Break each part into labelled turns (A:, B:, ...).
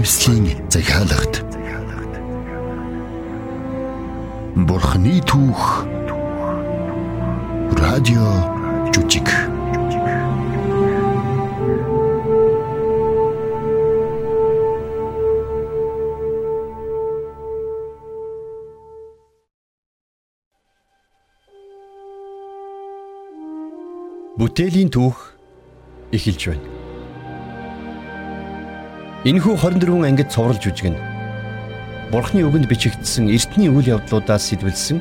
A: нэвслийн захиалагт Бурхны түүх. Радио жүжиг.
B: Бүтээлийн түүх эхэлж байна. Энэхүү 24 ангид цовруулж үжигнэ. Бурхны үгэнд бичигдсэн эртний үйл явдлуудаас сэтвэлсэн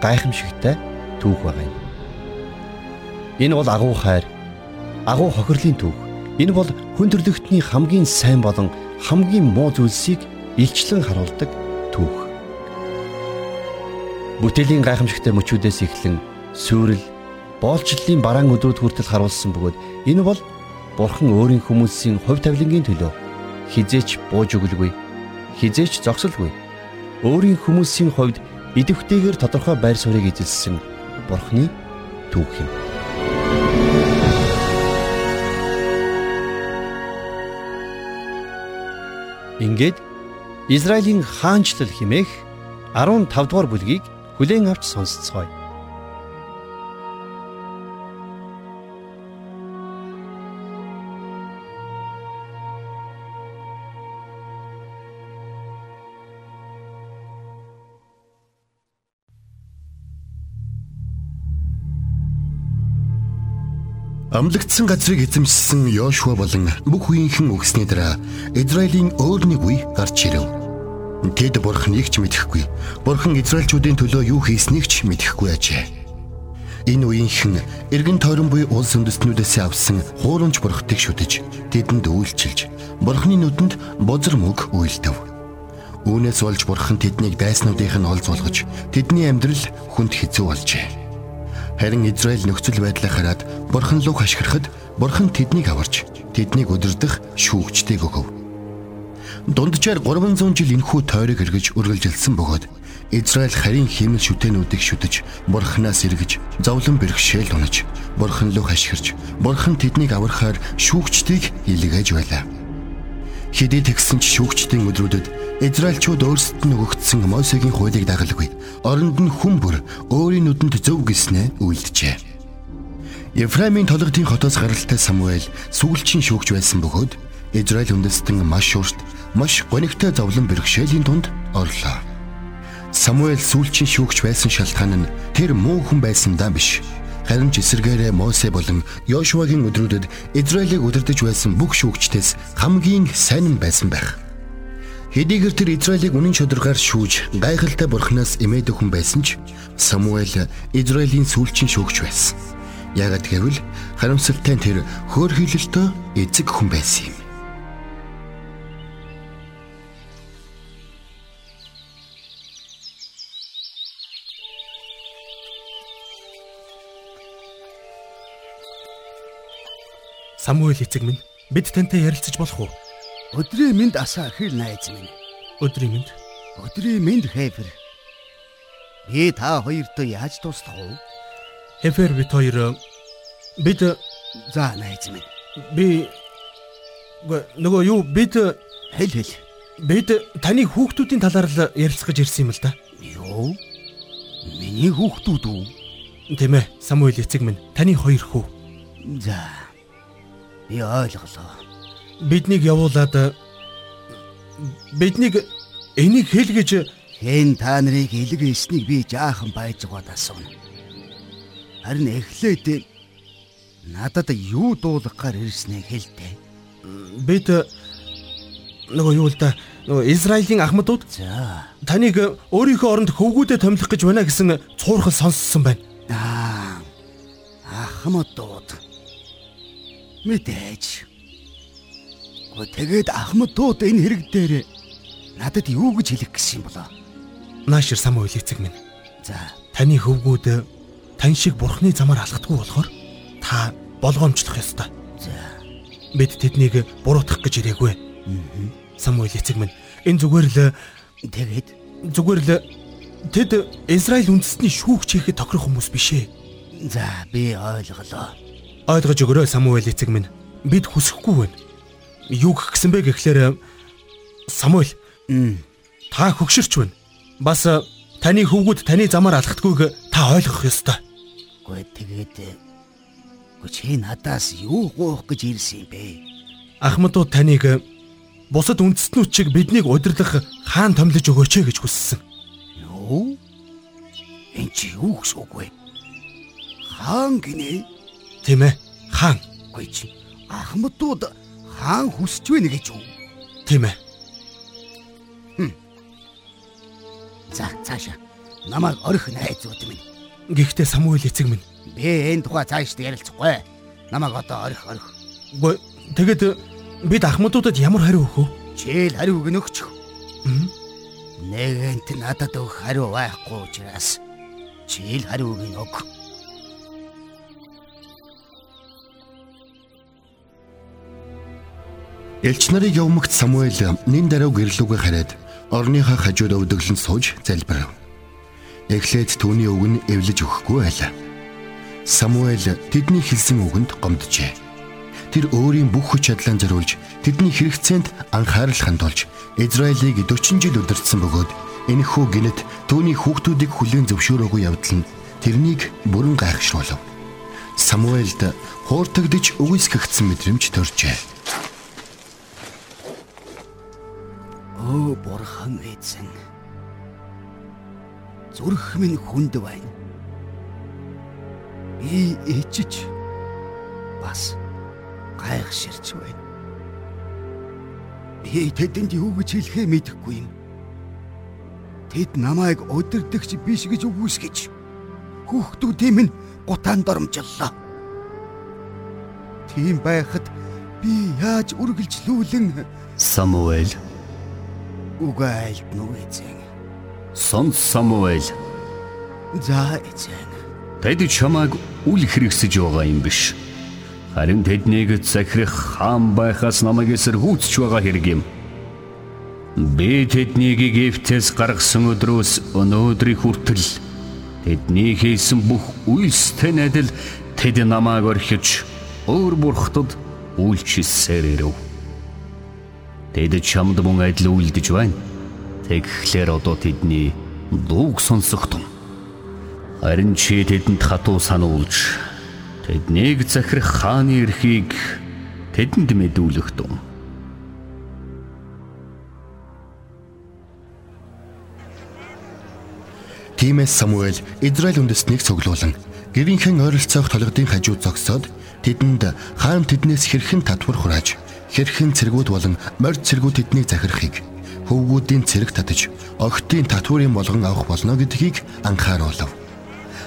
B: гайхамшигтай түүх байгаа юм. Энэ бол агуу хайр, агуу хохирлын түүх. Энэ бол хүн төрлөختний хамгийн сайн болон хамгийн муу зүйлсийг илчлэн харуулдаг түүх. Бүтээлийн гайхамшигтай мөчүүдээс эхлэн сүрэл боолчлолын бараан өдрүүд хүртэл харуулсан бөгөөд энэ бол Бурхан өөрийн хүмүүсийн хувь тавилангийн төлөө хизээч бууж өгөлгүй хизээч зогсолгүй өөрийн хүмүүсийн хувьд идэвхтэйгээр тодорхой байр суурийг эзэлсэн Бурханы түүх юм. Ингээд Израилийн хаанчлал химээх 15 дугаар бүлгийг хүлээн авч сонсцгоё.
A: Амлагдсан газрыг эзэмшсэн Йошуа болон бүх үеийнхэн өгсний дараа Израилийн өөр нэг үе гарч ирэв. Тэд бурхныг ч мэдэхгүй. Бурхан Израильчүүдийн төлөө юу хийснийг ч мэдэхгүй ажээ. Энэ үеийнхэн эргэн тойрон буй улс үндэстнүүдээс авсан хуурамч бурхтыг шүтэж тэдэнд үйлчилж бурхны нүдэнд бозар мөг үйлдэв. Үүнээс болж бурхан тэднийг дайснуудынх нь олз болгож тэдний амьдрал хүнд хэцүү болжээ. Харин Израиль нөхцөл байдлаа хараад Бурхан руу хашгирахад Бурхан тэднийг аварч тэднийг өдөрдөх шүүгчтэйг өгөв. Дунджаар 300 жил энхүү тойрог эргэж үргэлжилсэн бөгөөд Израиль харин химэл шүтэнүүдийг шүтэж Бурханаас эргэж зовлон бэрхшээл унаж Бурхан руу хашгирч Бурхан тэднийг аврахаар шүүгчдийг илгээж байлаа. Хэдий тэгсэн ч шүүгчдийн өдрүүдэд Израильчууд өөрсдөд нь өгөгдсөн Мосегийн хуулийг дагалгүй. Оронд нь хүн бүр өөрийн нүдэнд зөв гиснээ үйлджээ. Ефраимийн толгодын хотоос гаралтай Самуэль сүгэлчийн шүүгч байсан бөгөөд Израиль үндэстэн маш урт, маш гонигтай зовлон бэрхшээлийн тунд орлоо. Самуэль сүлчийн шүүгч байсан шалтгаан нь тэр муу хүн байсандаа биш Харин ч эсэргээрээ Мосе болон Йошуагийн өдрүүдэд Израилийг удирдах байсан бүх шүүгчдээс хамгийн сайн нь байсан байх. Хэдийгээр тэр Израилийг үнэн шударгаар шүүж гайхалтай бурхнаас эмээдэг хүн байсан ч Самуэль Израилийн сүүлчийн шүүгч байсан. Яагад гэвэл харамсалтай тэр хөөрхийлөлтөө эзэг хүн байсан юм.
C: Самуэль эцэг минь бид тантай ярилцаж болох уу?
D: Өдрийн мэнд асаа хэр найз минь.
C: Өдрийн мэнд.
D: Өдрийн мэнд хэвэр. Би та хоёртой яаж туслах вэ?
C: Хэвэр бид хоёр бид
D: за найз минь.
C: Би нөгөө юу бид
D: хэл хэл.
C: Бид таны хүүхдүүдийн талаар л ярилцах гэж ирсэн юм л да.
D: Юу? Миний хүүхдүүд үү?
C: Тийм ээ, Самуэль эцэг минь таны хоёр хүү.
D: За Би ойлголоо.
C: Биднийг явуулаад биднийг энийг хэл гэж
D: хэн та нарыг илэг эснийг би жаахан байж байгаад асууна. Харин эхлээд надад юу дуулахаар ирснээ хэлтэй.
C: Бид нөгөө юу л да нөгөө Израилийн ахмадууд
D: за
C: таныг өөрийнхөө оронд хөвгүүдэд томилох гэж байна гэсэн цуурхал сонссон байна.
D: Аа ахмадууд Мэдээж. Гоо тэгээд ахмадууд энэ хэрэг дээр надад юу гэж хэлэх гэсэн юм болоо?
C: Наашир Самуэль эцэг минь.
D: За,
C: таны хөвгүүд тань шиг бурхны замаар алхдаггүй болохоор та болгоомжлох ёстой.
D: За.
C: Бид тэднийг буруутгах гэж ирээгүй. Самуэль эцэг минь энэ зүгээр л
D: тэгээд
C: зүгээр л тэд Израиль үндэстний шүүгч хийхэд тохирох хүмүүс биш ээ.
D: За, би ойлголоо.
C: Ойлгож өгөрөө Самуэль эцэг минь. Бид хүсэхгүй байна. Юу гэх гисэн бэ гэхлээр
E: Самуэль. Та хөгшөрч байна. Бас э, таны хөвгүүд таны замаар алхдаггүйг та ойлгох ёстой.
D: Гүй тэгээд Гү чи надаас юу гоох гэж ирсэн юм бэ?
E: Ахмадууд таныг э, бусад үндэстнүүд чиг биднийг удирлах хаан томлож өгөөч гэж хүссэн.
D: Юу? Энд чи юу гэж үг вэ? Хаан гинэ?
E: Тийм ээ, хаан.
D: Гүй чи ахмадууд хаан хүсэж байна гэж үү?
E: Тийм ээ.
D: Хм. За цаашаа. Намайг орих найзууд минь.
E: Гэхдээ Самуэль эцэг минь
D: Би энэ тухай цаашд ярилцахгүй. Намайг одоо орих орих.
E: Үгүй тэгэд бид ахмадуудад ямар хариу өгөх вэ?
D: Чийл хариу өгнөгч. Нэгэнт надад өгөх хариу байхгүй учраас чийл хариу өгнөг.
A: Элч нарыг явмагт Самуэль нин даруй гэрлүүгээ хараад орныхаа хажууд өвдөглөн сууж залбирав. Эхлээд түүний үг нь эвлэж өгөхгүй байлаа. Самуэль тэдний хэлсэн үгэнд гомджээ. Тэр өөрийн бүх хүч чадлаа зориулж тэдний хэрэгцээнд анхаарал хандуулж Израилийг 40 жил удирдсан бөгөөд энэхүү гинэт түүний хүүхдүүдийг хүлээн зөвшөөрөөгүй явдал нь тэрнийг бүрэн гайхшруулв. Самуэльд хууртагдж үгүйсгэгдсэн мэдрэмж төржээ.
D: Өө бурхан эзэн. Зүрх минь хүнд байна. Би ичиж бас гайхширч байна. Би тэдэнд юу гэж хэлэхээ мэдэхгүй юм. Тэд намайг өдөрдөгч биш гэж үгүйсгэж хүүхдүүдийн минь гутаанд оромжллоо. Тийм байхад би яаж үргэлжлүүлэн
F: Самуэль
D: Уга айлтнуу эзэн.
F: Сон Самуэль.
D: За эзэн.
F: Тэд чамайг үл хэрэгсэж байгаа юм биш. Харин тэднийг захирах хаан байхаас намайг эсэргүүцэж байгаа хэрэг юм. Би тэднийг Египтээс гаргасан өдрөөс өнөөдрийг хүртэл тэдний хийсэн бүх үйлстэй адил тэд намайг орхиж өөр бурхтад үйлчилсээр ирэв. Тэд чамд мөн адил үлдэж байна. Тэгэхээр одоо тэдний дууг сонсох тун. Харин чи тэдэнд хатуу сануулж тэднийг захирах хааны эрхийг тэдэнд мэдүүлэх тун.
A: Тиймээс Самуэль Израиль үндэстнийг цуглуулan гэрийнхэн ойролцоох толгодын хажууд зогсоод тэдэнд хаан тэднээс хэрхэн татвар хурааж хэрхэн цэргүүд болон морд цэргүүд тэднийг захирахыг хөвгүүдийн цэрэг татаж огтын татварын болгон авах болно гэдгийг анхааруулв.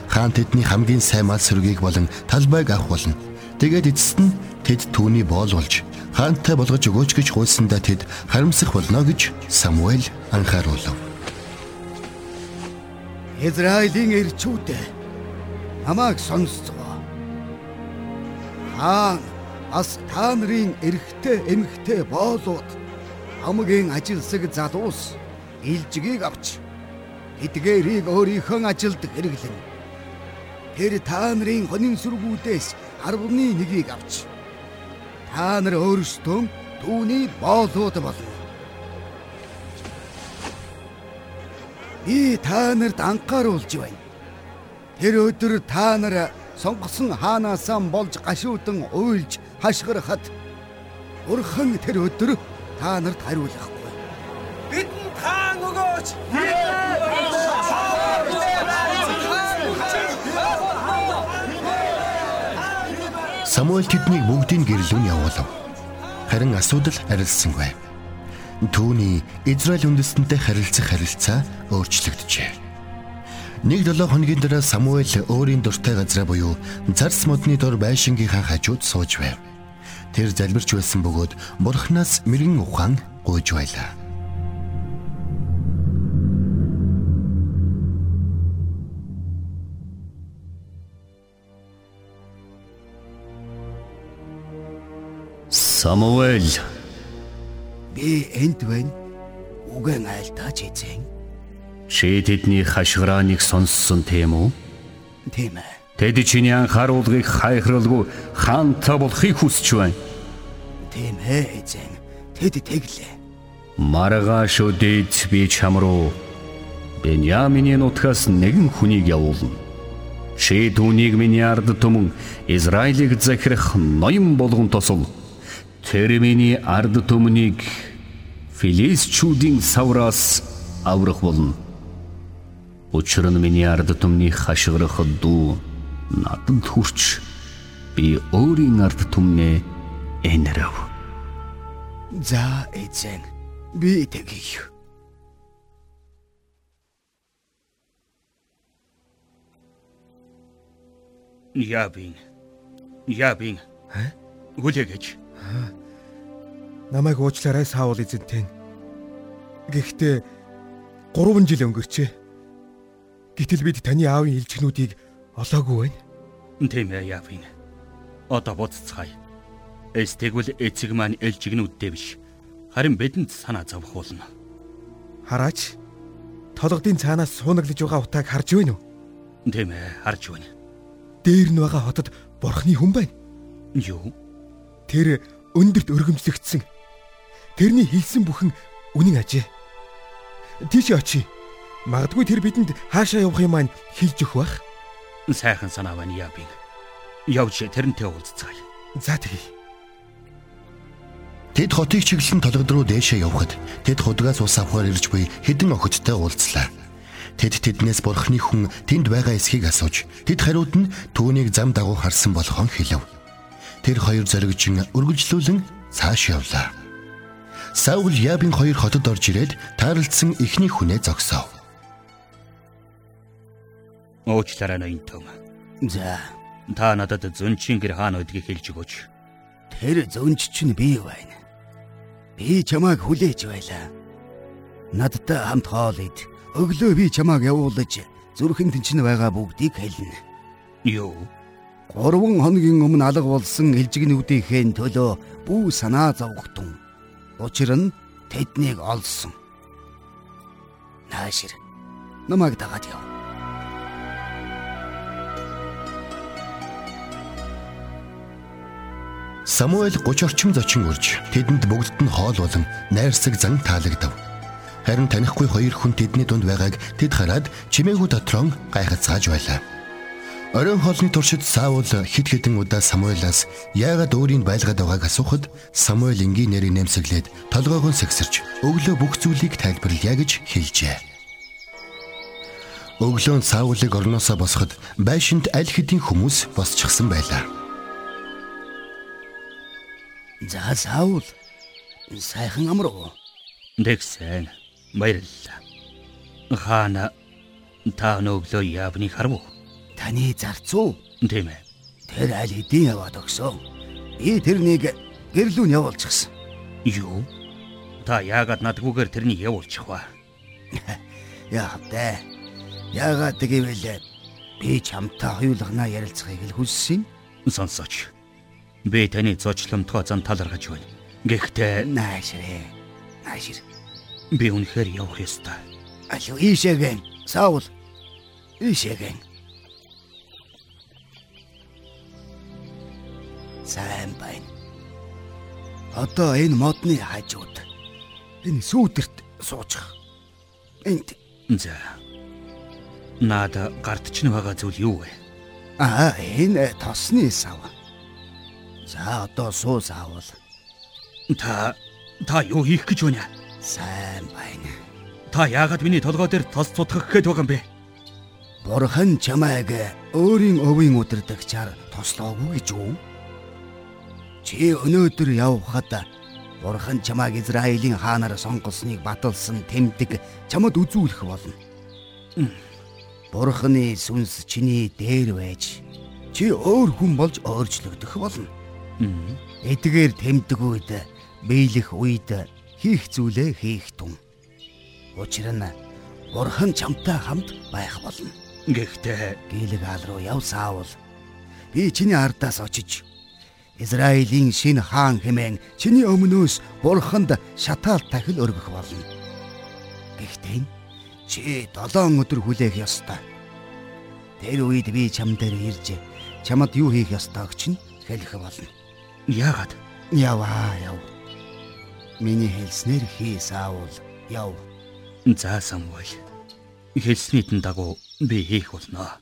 A: Хаан тэдний хамгийн сайн мал сүргийг болон талбайг авах болно. Тэгээд эцэст нь тэд түүний боол болж хаантай болгож өгөөч гэж хуульсандаа тэд харамсах болно гэж Самуэль анхааруулв.
D: Израилийн эрчүүд намайг сонсцгоо. Хаан бас та нарын эрэгтэй эмэгтэй боолууд хамгийн ажилсаг залуус илжгийг авч эдгээрийг өөрийнхөө ажилд хэрэглэн тэр та нарын хонин сүргүүдээс 10-ны 1-ийг авч та нар өөрсдөө түүний боолууд болно. Би та нарт анхааруулж байна. Тэр өдөр та нар сонгосон хаанаасаа болж гашуудан уйлж хашгирахад Бурхан тэр өдөр та нарт хариулахгүй.
G: Бидэнд хаан өгөөч.
A: Самуэль тэднийг бүгдийг гэрлүүн явуулав. Харин асуудал арилсангүй. Түүний Израиль үндэстэнтэй харилцах харилцаа өөрчлөгдөжээ. Нэг 7 хоногийн дараа Самуэль өөрийн дуртай газраа буюу Царс модны дор байшингийнхаа хажууд сууж байв. Тэр залбирч байсан бөгөөд бурхнаас мэрэгэн ухаан гуйж байлаа.
F: Самуэль
D: Би энд байна. Үгэн айлтаач эзэн.
F: Чи тэдний хашгирааныг сонссон тийм үү?
D: Тийм ээ.
F: Тэд чиний анхааруулгыг хайхралгүй хаантай болохыг хүсэж байна.
D: Тийм ээ эзэн. Тэд тэглээ.
F: Маргааш өдөөд би чам руу Беньяминий нутгаас нэгэн хүнийг явуулна. Чи түүнийг миний ард түмэн Израилийг захирах ноён болгон тосол. Тэр миний ард түмнийг Филистчүүдийн савраас аврах болно. Учир нь миний ард түмний хашгирах дүү надад хүрч би өөрийн ард түмнээ энэрв.
D: За эзэн би тэгье.
E: Ябин. Ябин. Хүлээгэж.
H: Намайг уучлаарай Саул эзэнтэй. Гэхдээ 3 жил өнгөрчээ. Гэтэл бид таны аавын илжгнүүдийг олоогүй байна.
E: Тийм ээ Ябин. Одоо буццгаая. Эс тэгвэл эцэг маань элжигнүүдтэй биш. Харин бидэнд санаа зовх болно.
H: Хараач. Толгодын цаанаас суунаглаж байгаа утааг харж байна уу?
E: Тийм ээ, харж байна.
H: Дээр нь байгаа хотод бурхны хүн байна.
E: Юу?
H: Тэр өндөрт өргөмжлөгдсөн. Тэрний хэлсэн бүхэн үнэн ажээ. Тийш очие. Магадгүй тэр бидэнд хаашаа явах юм маань хэлж өгөх бах.
E: Сайхан санаа байна Ябин. Явж тэрнтэй уулзцгаая.
H: За тэгье.
A: Тэд хотыг чиглэн толгод руу дээшээ явхад тэд худгаас ус авахар ирж буй хідэн охидтой уулзлаа. Тэд тэднээс бурхны хүн тэнд байгаа эсхийг асууж тэд хариуд нь түүнийг зам дагуу харсан болохон хэлв. Тэр хоёр зоригжин үргэлжлүүлэн цааш явлаа. Саул Ябин хоёр хотод орж ирээд таарлцсан эхний хүнээ зогсов.
E: Уучлаарай ноён том.
D: За
E: Та надад зөнчин гэр хаана байдгийг хэлж өгөөч.
D: тэр зөнч чинь би байна. Би чамайг хүлээж байлаа. Надтай хамт хоол ид. Өглөө би чамайг явуулж зүрхэнд чинь байгаа бүгдийг хэлнэ.
E: Юу?
D: Гурван хоногийн өмнө алга болсон элжигнүүдийнхээ төлөө бүү санаа зовгтун. Учир нь тэднийг олсон. Наашир. Намайг дагаад яв.
A: Самуэль 30 орчим зочин урж тэдэнд бүгдд нь хоол болон найрсаг зан таалагдав. Харин танихгүй хоёр хүн тэдний дунд байгааг тэд хараад чимээгүй дотроо гайхацгааж байлаа. Оройн хоолны туршид Саул хит хитэн удаа Самуэлаас яагаад өөрийн байлгаад байгааг асуухад Самуэль энгийн нэрийг нэмсэглээд толгойгоо сэгсэрч өглөө бүх зүйлийг тайлбарлая гэж хэлжээ. Өглөө Саулыг орноосоо босоход байшинд аль хэдийн хүмүүс босчихсан байлаа.
D: За Саул. Сайхан амруу.
E: Тэгсэн. Баярлалаа. Хаана та нөглөө явны харав уу?
D: Таны зарцуу.
E: Тийм ээ.
D: Тэр аль хэдийн яваад өгсөн. Би тэрнийг гэрлүүн явуулчихсан.
E: Юу? Та яагаад надгүйгээр тэрнийг явуулчих вэ?
D: Яа бэ? Яагаад гэвэл би чамтай хоёулахнаа ярилцахыг л хүссэн.
E: Сонсооч. Би таны зочломтгоо зан талархаж байна. Гэхдээ
D: Наашрэ. Наашир.
E: би үнэхээр явах ёстой.
D: Алуу ийшээгэн. Саул. Ийшээгэн. Сайн байна. Одоо энэ модны хажууд энэ сүүдэрт суучих. Энд
E: За. Наад гардч нь байгаа зүйл юу вэ?
D: аа энэ тосны сав. За одоо суу саавал
E: Та та юу хийх гэж байна?
D: сайн байна.
E: Та яагаад миний толгой дээр тос цутгах гээд байгаа юм бэ?
D: Бурхан чамайг өөрийн өвийн удирдагчаар тослоогүй гэж үү? Чи өнөөдөр явхад Бурхан чамайг Израилийн хаанаар сонгосныг баталсан тэмдэг чамд үзүүлэх болно. Бурханы сүнс чиний дээр байж чи өөр хүн болж өөрчлөгдөх болно. Эдгээр тэмдэг үед биелэх үед хийх зүйлээ хийх тун. Учир нь Бурхан чамтай хамт байх болно.
E: Гэхдээ
D: Гилгаал руу яв Саул. Би чиний ардаас очиж Израилийн шинэ хаан хэмээн чиний өмнөөс бурханд шатаал тахил өргөх болно. Гэхдээ чи 7 өдөр хүлээх ёстой. Тэр үед би чам дээр ирж чамд юу хийх ёстойг чинь хэлэх болно.
E: Яагаад?
D: Яваа яв. Миний хэлснээр хий Саул. Яв.
E: За Самуэль. Хэлснийдэн дагуу би хийх болно.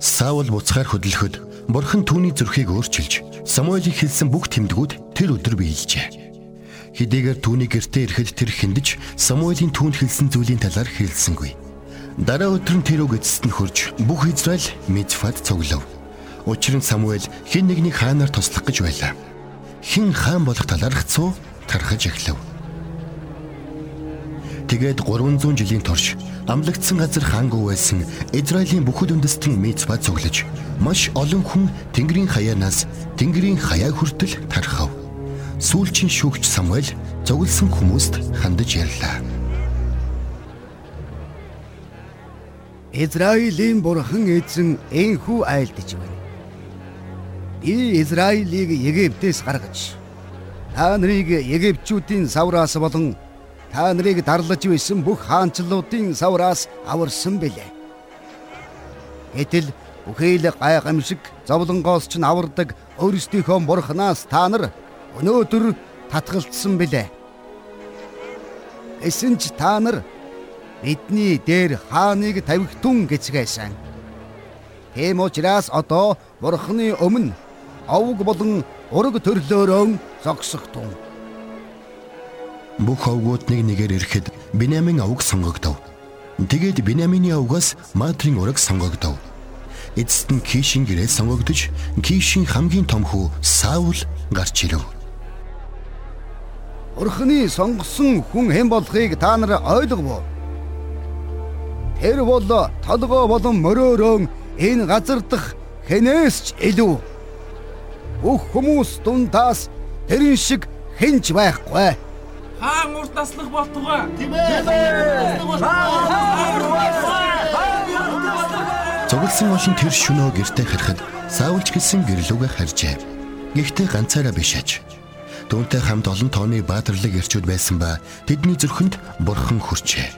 A: Саул буцахаар хөдлөхөд бурхан түүний зүрхийг өөрчилж Самуэлийг хэлсэн бүх тэмдгүүд тэр өдөр биелжээ. Хэдийгээр түүний гэртээ ирэхэд тэр хиндэж Самуэлийн түүнд хэлсэн зүйлийн талаар хэлсэнгүй. Дараа өдөр нь тэр үг эцэст нь хурж бүх Израиль Мицфад цуглав. Учир нь Самуэль хин нэгнийг хаанаар туслах гэж байлаа. Хин хаан болох талаарх цуу тархаж эхлэв. Тэгээд 300 жилийн турш амлагдсан газар хаангүй байсан Израилийн бүхэл үндэстэн Мицва цуглаж маш олон хүн Тэнгэрийн хаяанаас Тэнгэрийн хаяа хүртэл тархав. Сүүлчийн шүүгч Самуэль зоглсон хүмүүст хандаж ярьлаа.
D: Израилийн бурхан эзэн энхүү айлдж байна. Би Израилийг Египтээс гаргаж та нарыг Египтчүүдийн савраас болон та нарыг дарлаж байсан бүх хаанчлалуудын савраас аварсан бэлээ. Гэтэл бүхэл гай гамшиг зовлонгоос ч авардаг өөрсдийнхөө бурхнаас та нар өнөөдөр татгалцсан бэлээ. Эсвэн ч та нар бидний дээр хааныг тавигтун гэцгээсэн. Тэм учраас одоо бурхны өмнө овг болон ураг төрлөөрөө зогсохтун.
A: Бүх овгууд нэг нэгээр ирэхэд Бинямин овг сонгогдов. Тэгээд Бинямины овгоос Матрийн ураг сонгогдов. Эцэст нь Кишин гэрээ сонгогдож Кишин хамгийн том хүү Саул гарч ирэв.
D: Бурхны сонгосон хүн хэн болохыг та нар ойлгов уу? Тэр бол толгой болон мөрөөрөө энэ газар дах хэнээс ч илүү. Бүх хүмүүс дундаас тэрэн шиг хэнч байхгүй.
G: Хаан урт таслах болтугай.
A: Цугласан олон тэр шөнөө гэртээ харахад Саулч гэлсэн гэрлүүгээ харжээ. Гэхдээ ганцаараа биш аж. Түүнтэй хамт олон тооны баатарлаг ирчүүд байсан ба тэдний зүрхэнд бурхан хүрчээ.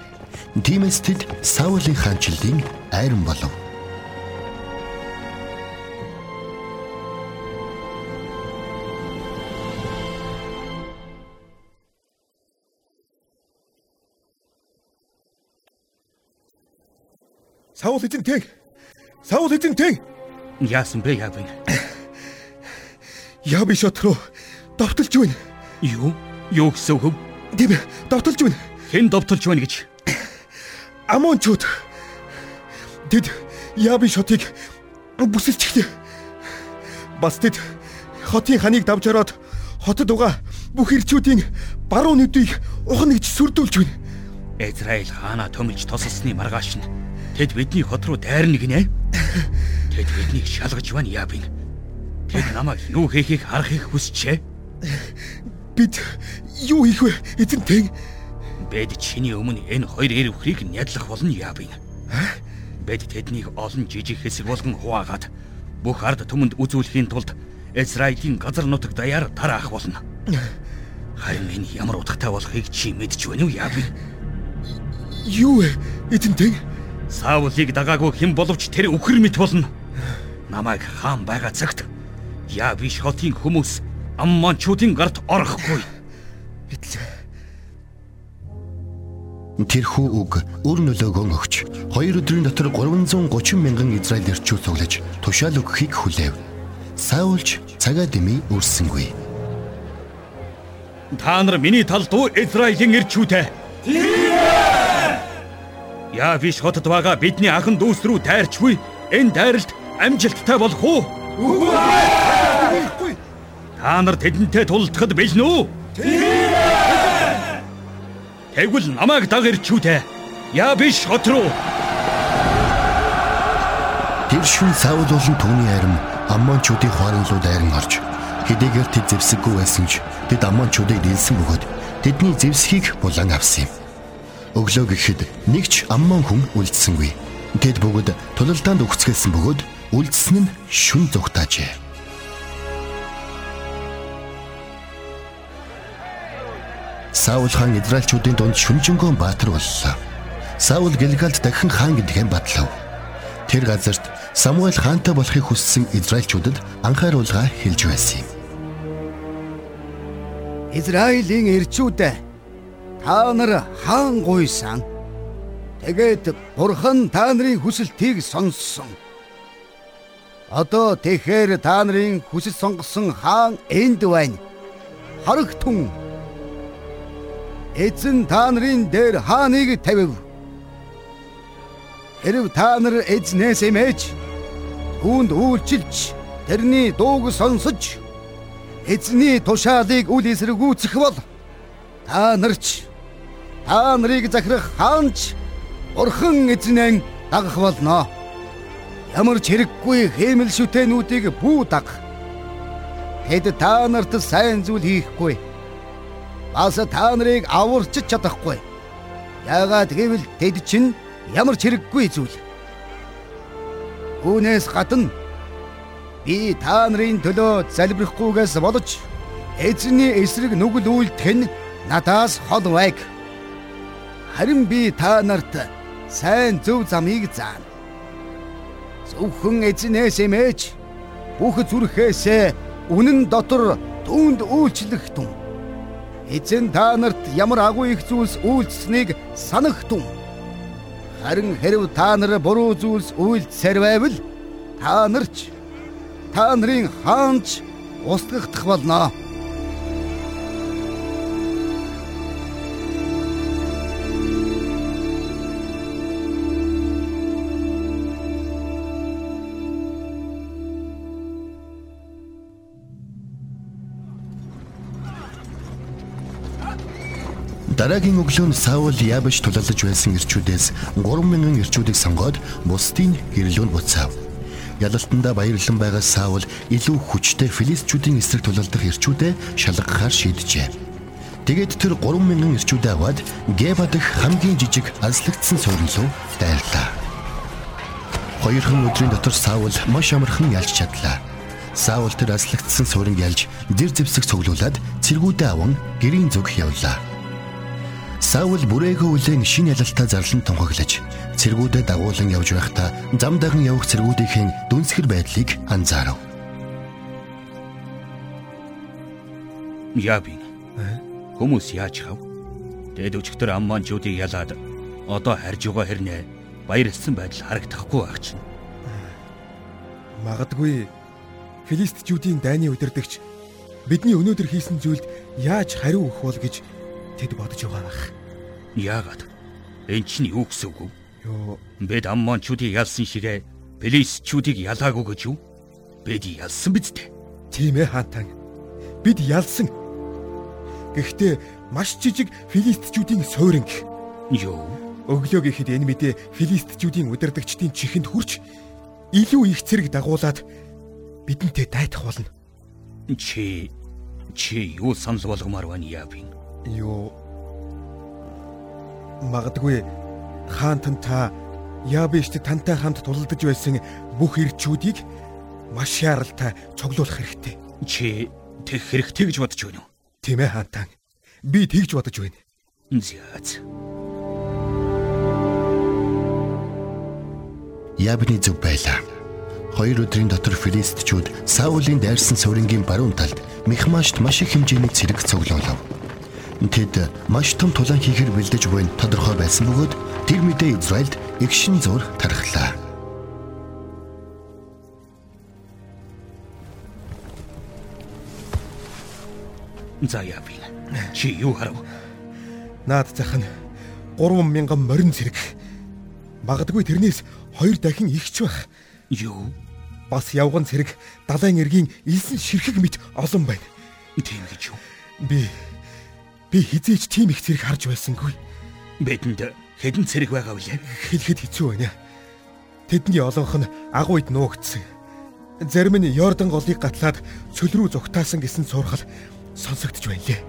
A: Тиймээс тэд Саулийн хаанчлалын айран болов.
H: Саул эзэн тэг. Саул эзэн тэг.
E: Яасан бэ яав энэ?
H: Яби шот руу давталж байна.
E: Юу? Юу гэсэн үг?
H: Тийм ээ, давталж байна.
E: Хэн довтолж байна гэж?
H: Амончууд. Тэд Яби шотыг бүсэлчихлээ. Бас тэд хотын ханыг давж ороод хотод угаа бүх ирчүүдийн баруун нүдийг ухна гэж сүрдүүлж байна.
E: Израиль хаана төмөлж тосолсны маргааш нь тэд бидний хот руу дайрна гинэ. Тэд биднийг шалгаж байна яабин. Тэд намайг юу хийхийг харахыг хүсчээ.
H: Бид юу хийх вэ? Эзэн тэг.
E: Бэд чиний өмнө энэ хоёр эр өхрийг нядлах болно яабин. Бэд тэднийг олон жижиг хэсэг болгон хуваагаад бүх ард түмэнд үзүүлэхийн тулд Израилийн газар нутаг даяар тараах болно. Харин энэ ямар утгатай болохыг чи мэдж байна уу яабин?
H: Юу вэ? Эзэн тэг.
E: Саулыг дагаагүй хэн боловч тэр өхөр мэт болно. Намайг хаан байгаа цагт яа биш хотын хүмүүс амманчуудын гарт орохгүй.
H: Битлээ.
A: Тэрхүү үг өр нөлөөгөө өгч хоёр өдрийн дотор 330 мянган Израиль эрчүүд цуглаж тушаал өгөхийг хүлээв. Саулч цагаа дэмий өрсөнгүй.
E: Та нар миний талд уу Израилийн эрчүүдээ? Яа биш хотод байгаа бидний анхан дүүс рүү дайрчгүй. Энэ дайралт амжилттай болох уу?
H: Үгүй.
E: Та нар тэдэнтэй тулдахад бэлнэ үү? Тэгвэл намайг даг ирчүүдээ. Яа биш хот руу.
A: Тэр шүн Саул болон түүний арим Аммончуудын хооронд руу дайран орж хэдийгээр тэд зэвсэггүй байсан ч тэд Аммончуудыг дийлсэн бөгөөд тэдний зэвсгийг булан авсан юм. Өглөө гэхэд нэг ч Аммон хүн үлдсэнгүй. Тэд бүгд тулалдаанд өгцгөөсөн бөгөөд үлдсэн нь шүн зүгтаажээ. Саул хаан Израильчүүдийн дунд шүнжэнгөө баатар боллоо. Саул Гэлгалд дахин хаан гэдгээ батлав. Тэр газарт Самуэль хаантай болохыг хүссэн Израильчуудад анхааруулга хэлж байсан юм.
D: Израилийн ирчүүдээ та нар хаан гуйсан. Тэгээд бурхан та нарын хүсэлтийг сонссон. Одоо тэгэхээр та нарын хүсэл сонгосон хаан энд байна. Харагтун. Эзэн та нарын дээр хааныг тавив. Хэрв та нар эзнээс эмээж түүнд үйлчилж тэрний дууг сонсож эзний тушаалыг үл эсрэгүүцэх бол та нарч та нарыг захирах хаанч Бурхан эзнэн дагах болно. Ямар ч хэрэггүй хэмэл шүтэнүүдийг бүү дагах. Тэд та нарт сайн зүйл хийхгүй. Бас та нарыг аварч чадахгүй. Яагаад гэвэл тэд чинь ямар ч хэрэггүй зүйл. Үүнээс гадна би та нарын төлөө залбирахгүйгээс бодож эзний эсрэг нүгэл үйлдэх нь надаас хол байг. Харин би та нарт сайн зөв замыг заана. Зөвхөн эзнээс эмээж бүх зүрхээсээ үнэн дотор түүнд үйлчлэх тун. Эзэн та нарт ямар агуу их зүйлс үйлцсэнийг санах тун. Харин хэрв та нар буруу зүйлс үйлдсээр байвал та нарч та нарын хаанч устгагдах болно.
A: Дараагийн өглөөнд Саул Ябш тулалдаж байсан ирчүүдээс 3000 ирчүүдийг сонгоод бусдын гэрлүүнд буцаав. Ялалтанда баярлан байгаа Саул илүү хүчтэй филистчүүдийн эсрэг тулалдах ирчүүдээ шалгахаар шийджээ. Тэгээд тэр 3000 ирчүүдээ аваад Геба дэх хамгийн жижиг алслагдсан суурин руу дайрлаа. Хоёрхан өдрийн дотор Саул маш амархан ялж чадлаа. Саул тэр алслагдсан сууринг ялж дэр зэвсэг цуглуулад цэргүүдээ аван гэрийн зүг явлаа. Саул бүрээгүй үлэн шин ялалтаа зарлан тунхаглаж цэргүүдэд дагуулan явж байхдаа зам даган явах цэргүүдийн дүнсгэр байдлыг анзаарав.
E: Яаби. Хүмүүс яаж хав? Дэд өчтөр амманчуудыг ялаад одоо харж байгаа хэрнээ баярлсан байдал харагдахгүй байх чинь.
H: Магадгүй филистчүүдийн дайны удирдагч бидний өнөөдөр хийсэн зүйлд яаж хариу өгөх бол гэж тэд бодож байгаа байх.
E: Яагаад? Энд чинь юу гэсэн үг вэ?
H: Йоо,
E: Бид аммончуудыг ялсан шигэ Плисчүүдийг ялаагүй гэж юу? Бид ялсан биз дээ.
H: тийм ээ хаантан. Бид ялсан. Гэхдээ маш жижиг филистчүүдийн суурин гэх.
E: Юу?
H: Өглөө гэхэд энэ мэдээ филистчүүдийн удирдагчдын чихэнд хурж илүү их цэрэг дагуулад бидэнтэй дайтах болно.
E: Чи чи юу санал болгомоор байна яавин?
H: Юу магадгүй хаантан та Ябишт тантай хамт тулалдаж байсан бүх ирчүүдийг маш яралтай цуглуулах хэрэгтэй.
E: Чи тэг хэрэгтэй гэж бодож байна уу?
H: Тийм ээ хаантан. Би тэгж бодож байна.
E: Зяац.
A: Ябны зүг байлаа. Хоёр өдрийн дотор филистчүүд Саулийн дайрсан суурингийн баруун талд Михмашт маш их хэмжээний цэрэг цуглуулав. Тэд маш том тулаан хийхэр бэлдэж буйн тодорхой байсан бөгөөд тэр мэдээ Израильд эгшин зур тархлаа.
E: За яавин. Чи юу харав?
H: Наад зах нь 3000 морин цэрэг. Магадгүй тэрнээс хоёр дахин ихч байх.
E: Юу?
H: Бас явган цэрэг далайн эргийн илсэн ширхэг мэт олон байна.
E: Тийм гэж юу?
H: Би би хизээч тийм их цэрэг харж байсангүй.
E: Бидэнд хэдэн цэрэг байгаа вүлээ?
H: Хэлэхэд хэцүү байна. Тэдний олонх нь агуйд нуугдсан. Зарим нь Йордан голыг гатлаад цөл рүү зүгтаасан гэсэн сурхал сонсогдож байна лээ.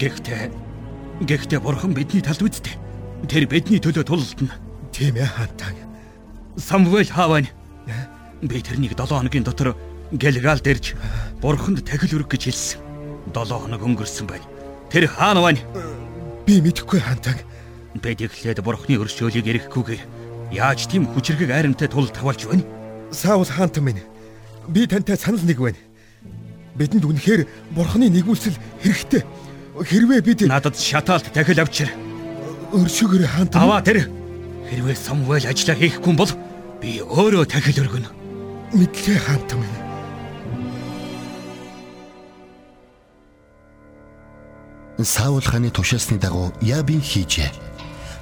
E: Гэхдээ гэхдээ бурхан бидний талд үздэй. Тэр бидний төлөө тулалдана.
H: Тийм ээ хаантан.
E: Самвел хаавань. Би тэрнийг 7 хоногийн дотор Гэлгал дэрж бурханд тахил өрг гэж хэлсэн. 7 хоног өнгөрсөн байна. Тэр хаана байна?
H: Би мэдэхгүй хаантан.
E: Бид эхлээд бурхны өршөөлийг эрэхгүйгээр Яаж тийм хүчрхэг айрамтай тул тавалж байна?
H: Саул хаантан минь. Би тантай санал нэг байна. Бидэнд үнэхээр бурхны нэгүсэл хэрэгтэй. Хэрвээ бид
E: надад шатаалт дахил авчир.
H: Өршөөгөр хаантан.
E: Аваа тэр. Хэрвээ Самуэль ажиллаа хийхгүй бол би өөрөө дахил өргөнө.
H: Мэдлээ хаантан минь.
A: Саул хааны тушаасны дагуу Ябин хийжээ.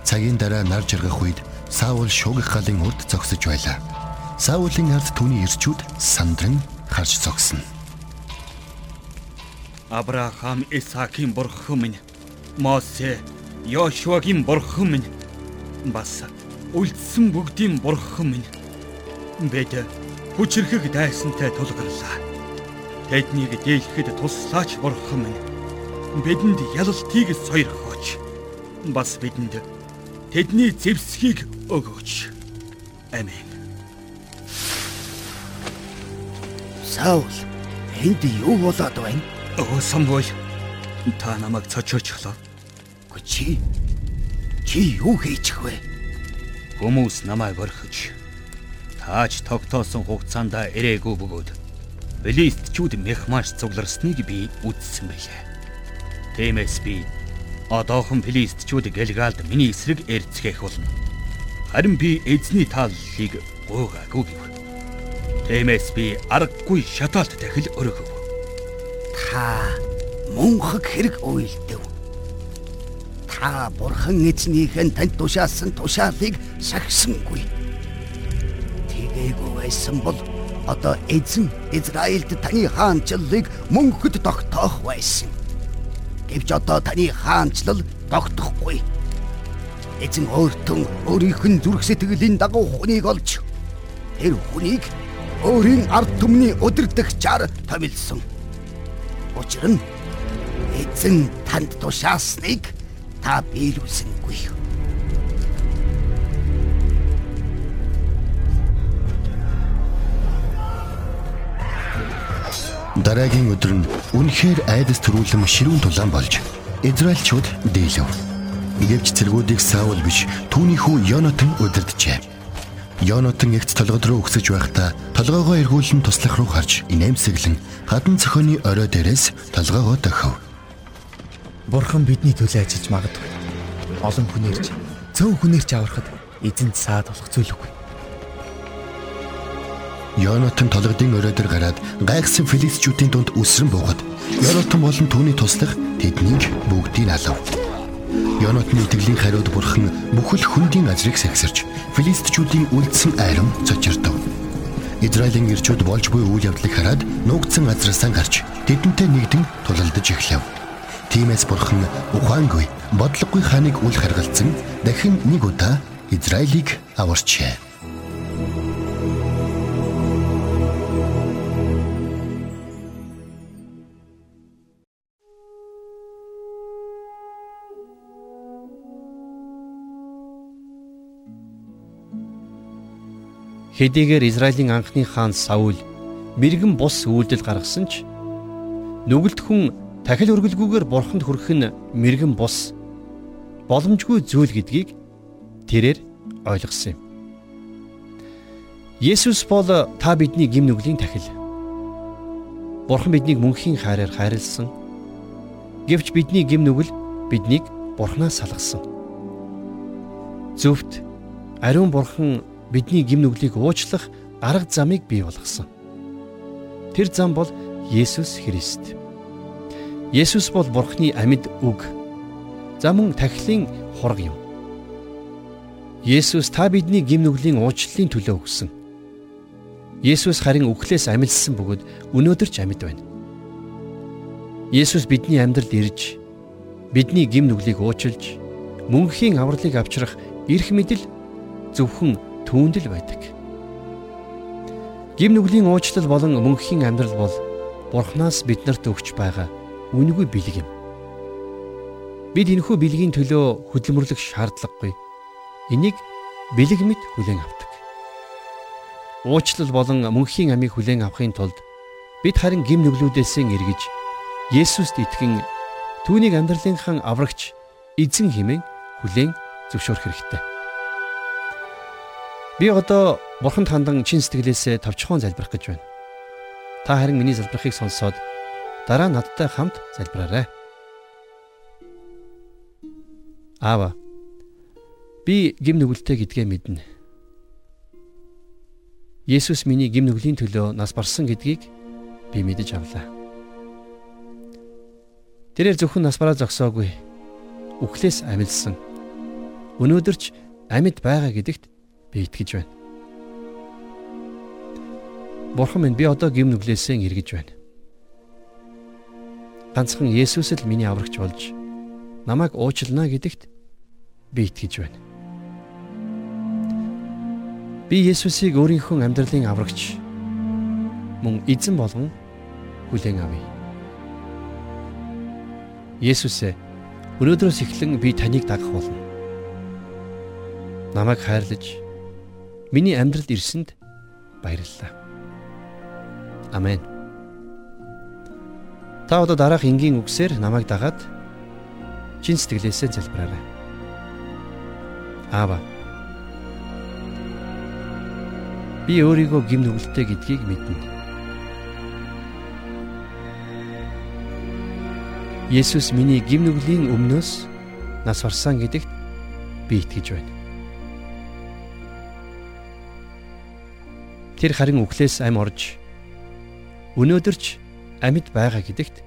A: Цагийн дараа нар жаргах үед Саул шуугих галын урд зогсож байлаа. Саулын ард түүний ирчүүд сандран харж зогсно.
E: Авраам, Исаакийн бурхан минь, Мосе, Йошуагийн бурхан минь, бас үлдсэн бүгдийн бурхан минь. Бид хүчрхэг дайсантай тулгарлаа. Тэднийг дийлэхэд туслаач бурхан минь. Бидэнд ялалтыг сойрхооч. Бас бидэнд тэдний зэвсгийг өгөөч. Амен.
D: Саул энд юу болоод байна?
E: Өө Самуэль та намайг цочоочлоо.
D: Гү чи чи юу хийчих вэ?
E: Хүмүүс намайг орхиж тааж тогтоосон хугацаанд ирээгүй бөгөөд Филистчүүд мехмаш цугларсныг би үзсэн байлаа. Тиймээс би одоохон филистчүүд Гэлгалд миний эсрэг эрцгэх болно. Харин би эзний тааллыг гуйгаагүй гэв. Тиймээс би аргагүй шатаалт дахил өргөв.
D: Та мөнхөг хэрэг уйлдэв. Та бурхан эзнийхэн танд тушаасан тушаалыг сагсангүй. Тэгээгүй байсан бол одоо эзэн Израильд таны хаанчлалыг мөнхөд тогтоох байсан. Гэвч одоо таны хаанчлал тогтохгүй. Эзэн өөртөө өөрийнх нь зүрх сэтгэлийн дагуу хүнийг олж тэр хүнийг өөрийн ард түмний өдөрдөгчаар томилсон. Учир нь эзэн танд тушаасныг та биелүүлсэнгүй.
A: Дараагийн өдөр нь үнэхээр айдас төрүүлэм ширүүн тулаан болж Израильчууд дийлэв. Гэвч цэргүүдийг Саул биш түүний хүү Йонатан удирджээ. Йонатан эгц толгод руу өгсөж байхдаа толгоогоо эргүүлэн туслах руу харж инээмсэглэн гадан цохооны орой дээрээс толгоогоо дохив.
H: Бурхан бидний төлөө ажиллаж магадгүй. Олон хүнээрч цөөн хүнээрч аврахад эзэнд саад болох зүйл үгүй.
A: Йонатан толгодын дээр гараад гайхсан филистчүүдийн дунд үсрэн буугаад Йонатан болон түүний туслах тэднийг бүгдийг алав. Йонатны итгэлийн хариуд бурхан бүхэл хүндийн азрыг сахисарч филистчүүдийн үлдсэн айрам цочирдов. Израилийн ирчүүд болж буй үйл явдлыг хараад нуугдсан азраасаа гарч тэдэнтэй нэгдэн тулалдаж эхлэв. Тиймээс бурхан ухаангүй бодлогогүй хааныг үл харгалзан дахин нэг удаа Израилийг аварчээ.
B: Хэдийгээр Израилийн анхны хаан Саул мэрэгэн бус үйлдэл гаргасан ч нүгэлт хүн дахил өргөлгүйгээр бурханд хүрэх нь мэрэгэн бус боломжгүй зүйл гэдгийг тэрээр ойлгосон юм. Есүс бол та бидний гим нүглийн тахил. Бурхан биднийг мөнхийн хайраар хайрлсан. Гэвч бидний гим нүгэл биднийг Бурханаас салгасан. Зөвхт ариун бурхан бидний гим нүглийг уучлах арга замыг бий болгосон. Тэр зам бол Есүс Христ. Есүс бол Бурхны амьд үг. За мөн тахилын хураг юм. Есүс та бидний гим нүглийн уучлалын төлөө өгсөн. Есүс харин үхлээс амилсан бөгөөд өнөөдөр ч амьд байна. Есүс бидний амьдралд ирж бидний гим нүглийг уучилж мөнхийн авралыг авчрах эрх мэдэл зөвхөн түүнд л байдаг. Гим нүглийн уучлал болон мөнхийн амьдрал бол Бурханаас биднэрт өгч байгаа үнэгүй бэлэг юм. Бид энэхүү бэлгийн төлөө хөдөлмөрлөх шаардлагагүй. Энийг бэлэг мэт хүлээн авдаг. Уучлал болон мөнхийн амийг хүлээн авахын тулд бид харин гим нүглүүдээс эргэж Есүст итгэн түүнийг амьдралынхан аврагч эзэн хэмээн хүлээн зөвшөөрөх хэрэгтэй. Би одоо бурханд хандан чин сэтгэлээсээ товчхон залбирах гэж байна. Та харин миний залбирахыг сонсоод дараа надтай хамт залбираарай. Аава. Би гим нүгэлтэй гэдгээ мэднэ. Есүс миний гим нүглийн төлөө нас барсан гэдгийг би мэдэж авлаа. Тэрээр зөвхөн нас бараа зогсоогүй. Үхлээс амилсан. Өнөөдөр ч амьд байгаа гэдэгт би итгэж байна. Бурхан минь би одоо гим нүглээсээ эргэж байна. Ганцхан Есүс л миний аврагч болж намайг уучлана гэдэгт би итгэж байна. Би Есүсийг өөрийнхөө амьдралын аврагч мөн эзэн болгон хүлээн авъя. Есүсээ өнөөдрөөс эхлэн би таныг дагах болно. Намайг хайрлаж миний амьдралд ирсэнд баярлалаа. Амен. Та одоо дараах энгийн үгсээр намайг дагаад чин сэтгэлээсээ залбираарай. Аава Би өөрийгөө гим нүгэлтэй гэдгийг мэднэ. Есүс миний гим нүглийн өмнөөс нас барсан гэдэгт би итгэж байна. Тэр харин үхлээс ам орж өнөөдөрч амьд байгаа гэдэгт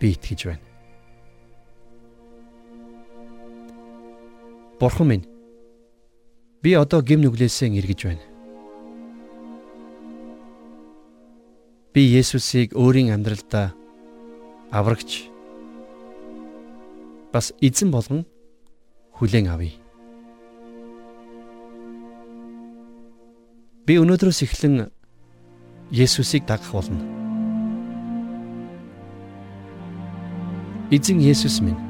B: би итгэж байна. Бурхан минь би одоо гим нүглээсээ эргэж байна. Би Есүсийг өөрийн амьдралдаа аврагч бас эзэн болгон хүлээн авъя. Би өнөөдрөөс эхлэн Есүсийг дагах болно. Эзэн Есүс минь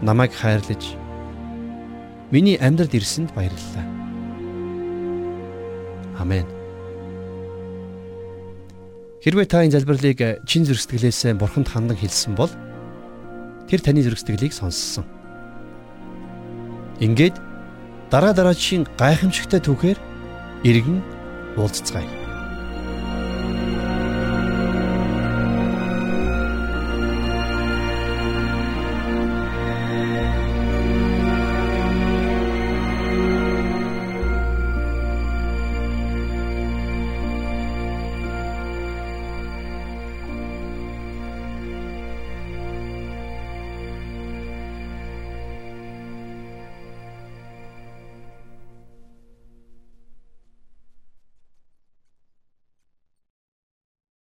B: намайг хайрлаж миний амьдралд ирсэнд баярлалаа. Амен. Хэрвээ та энэ залбирлыг чин зөрсгөлөөсөө бурханд хандан хэлсэн бол тэр таны зөрсгөлийг сонссон. Ингээд дараа дараагийн гайхамшигтай түүхээр иргэн уулзцгаая.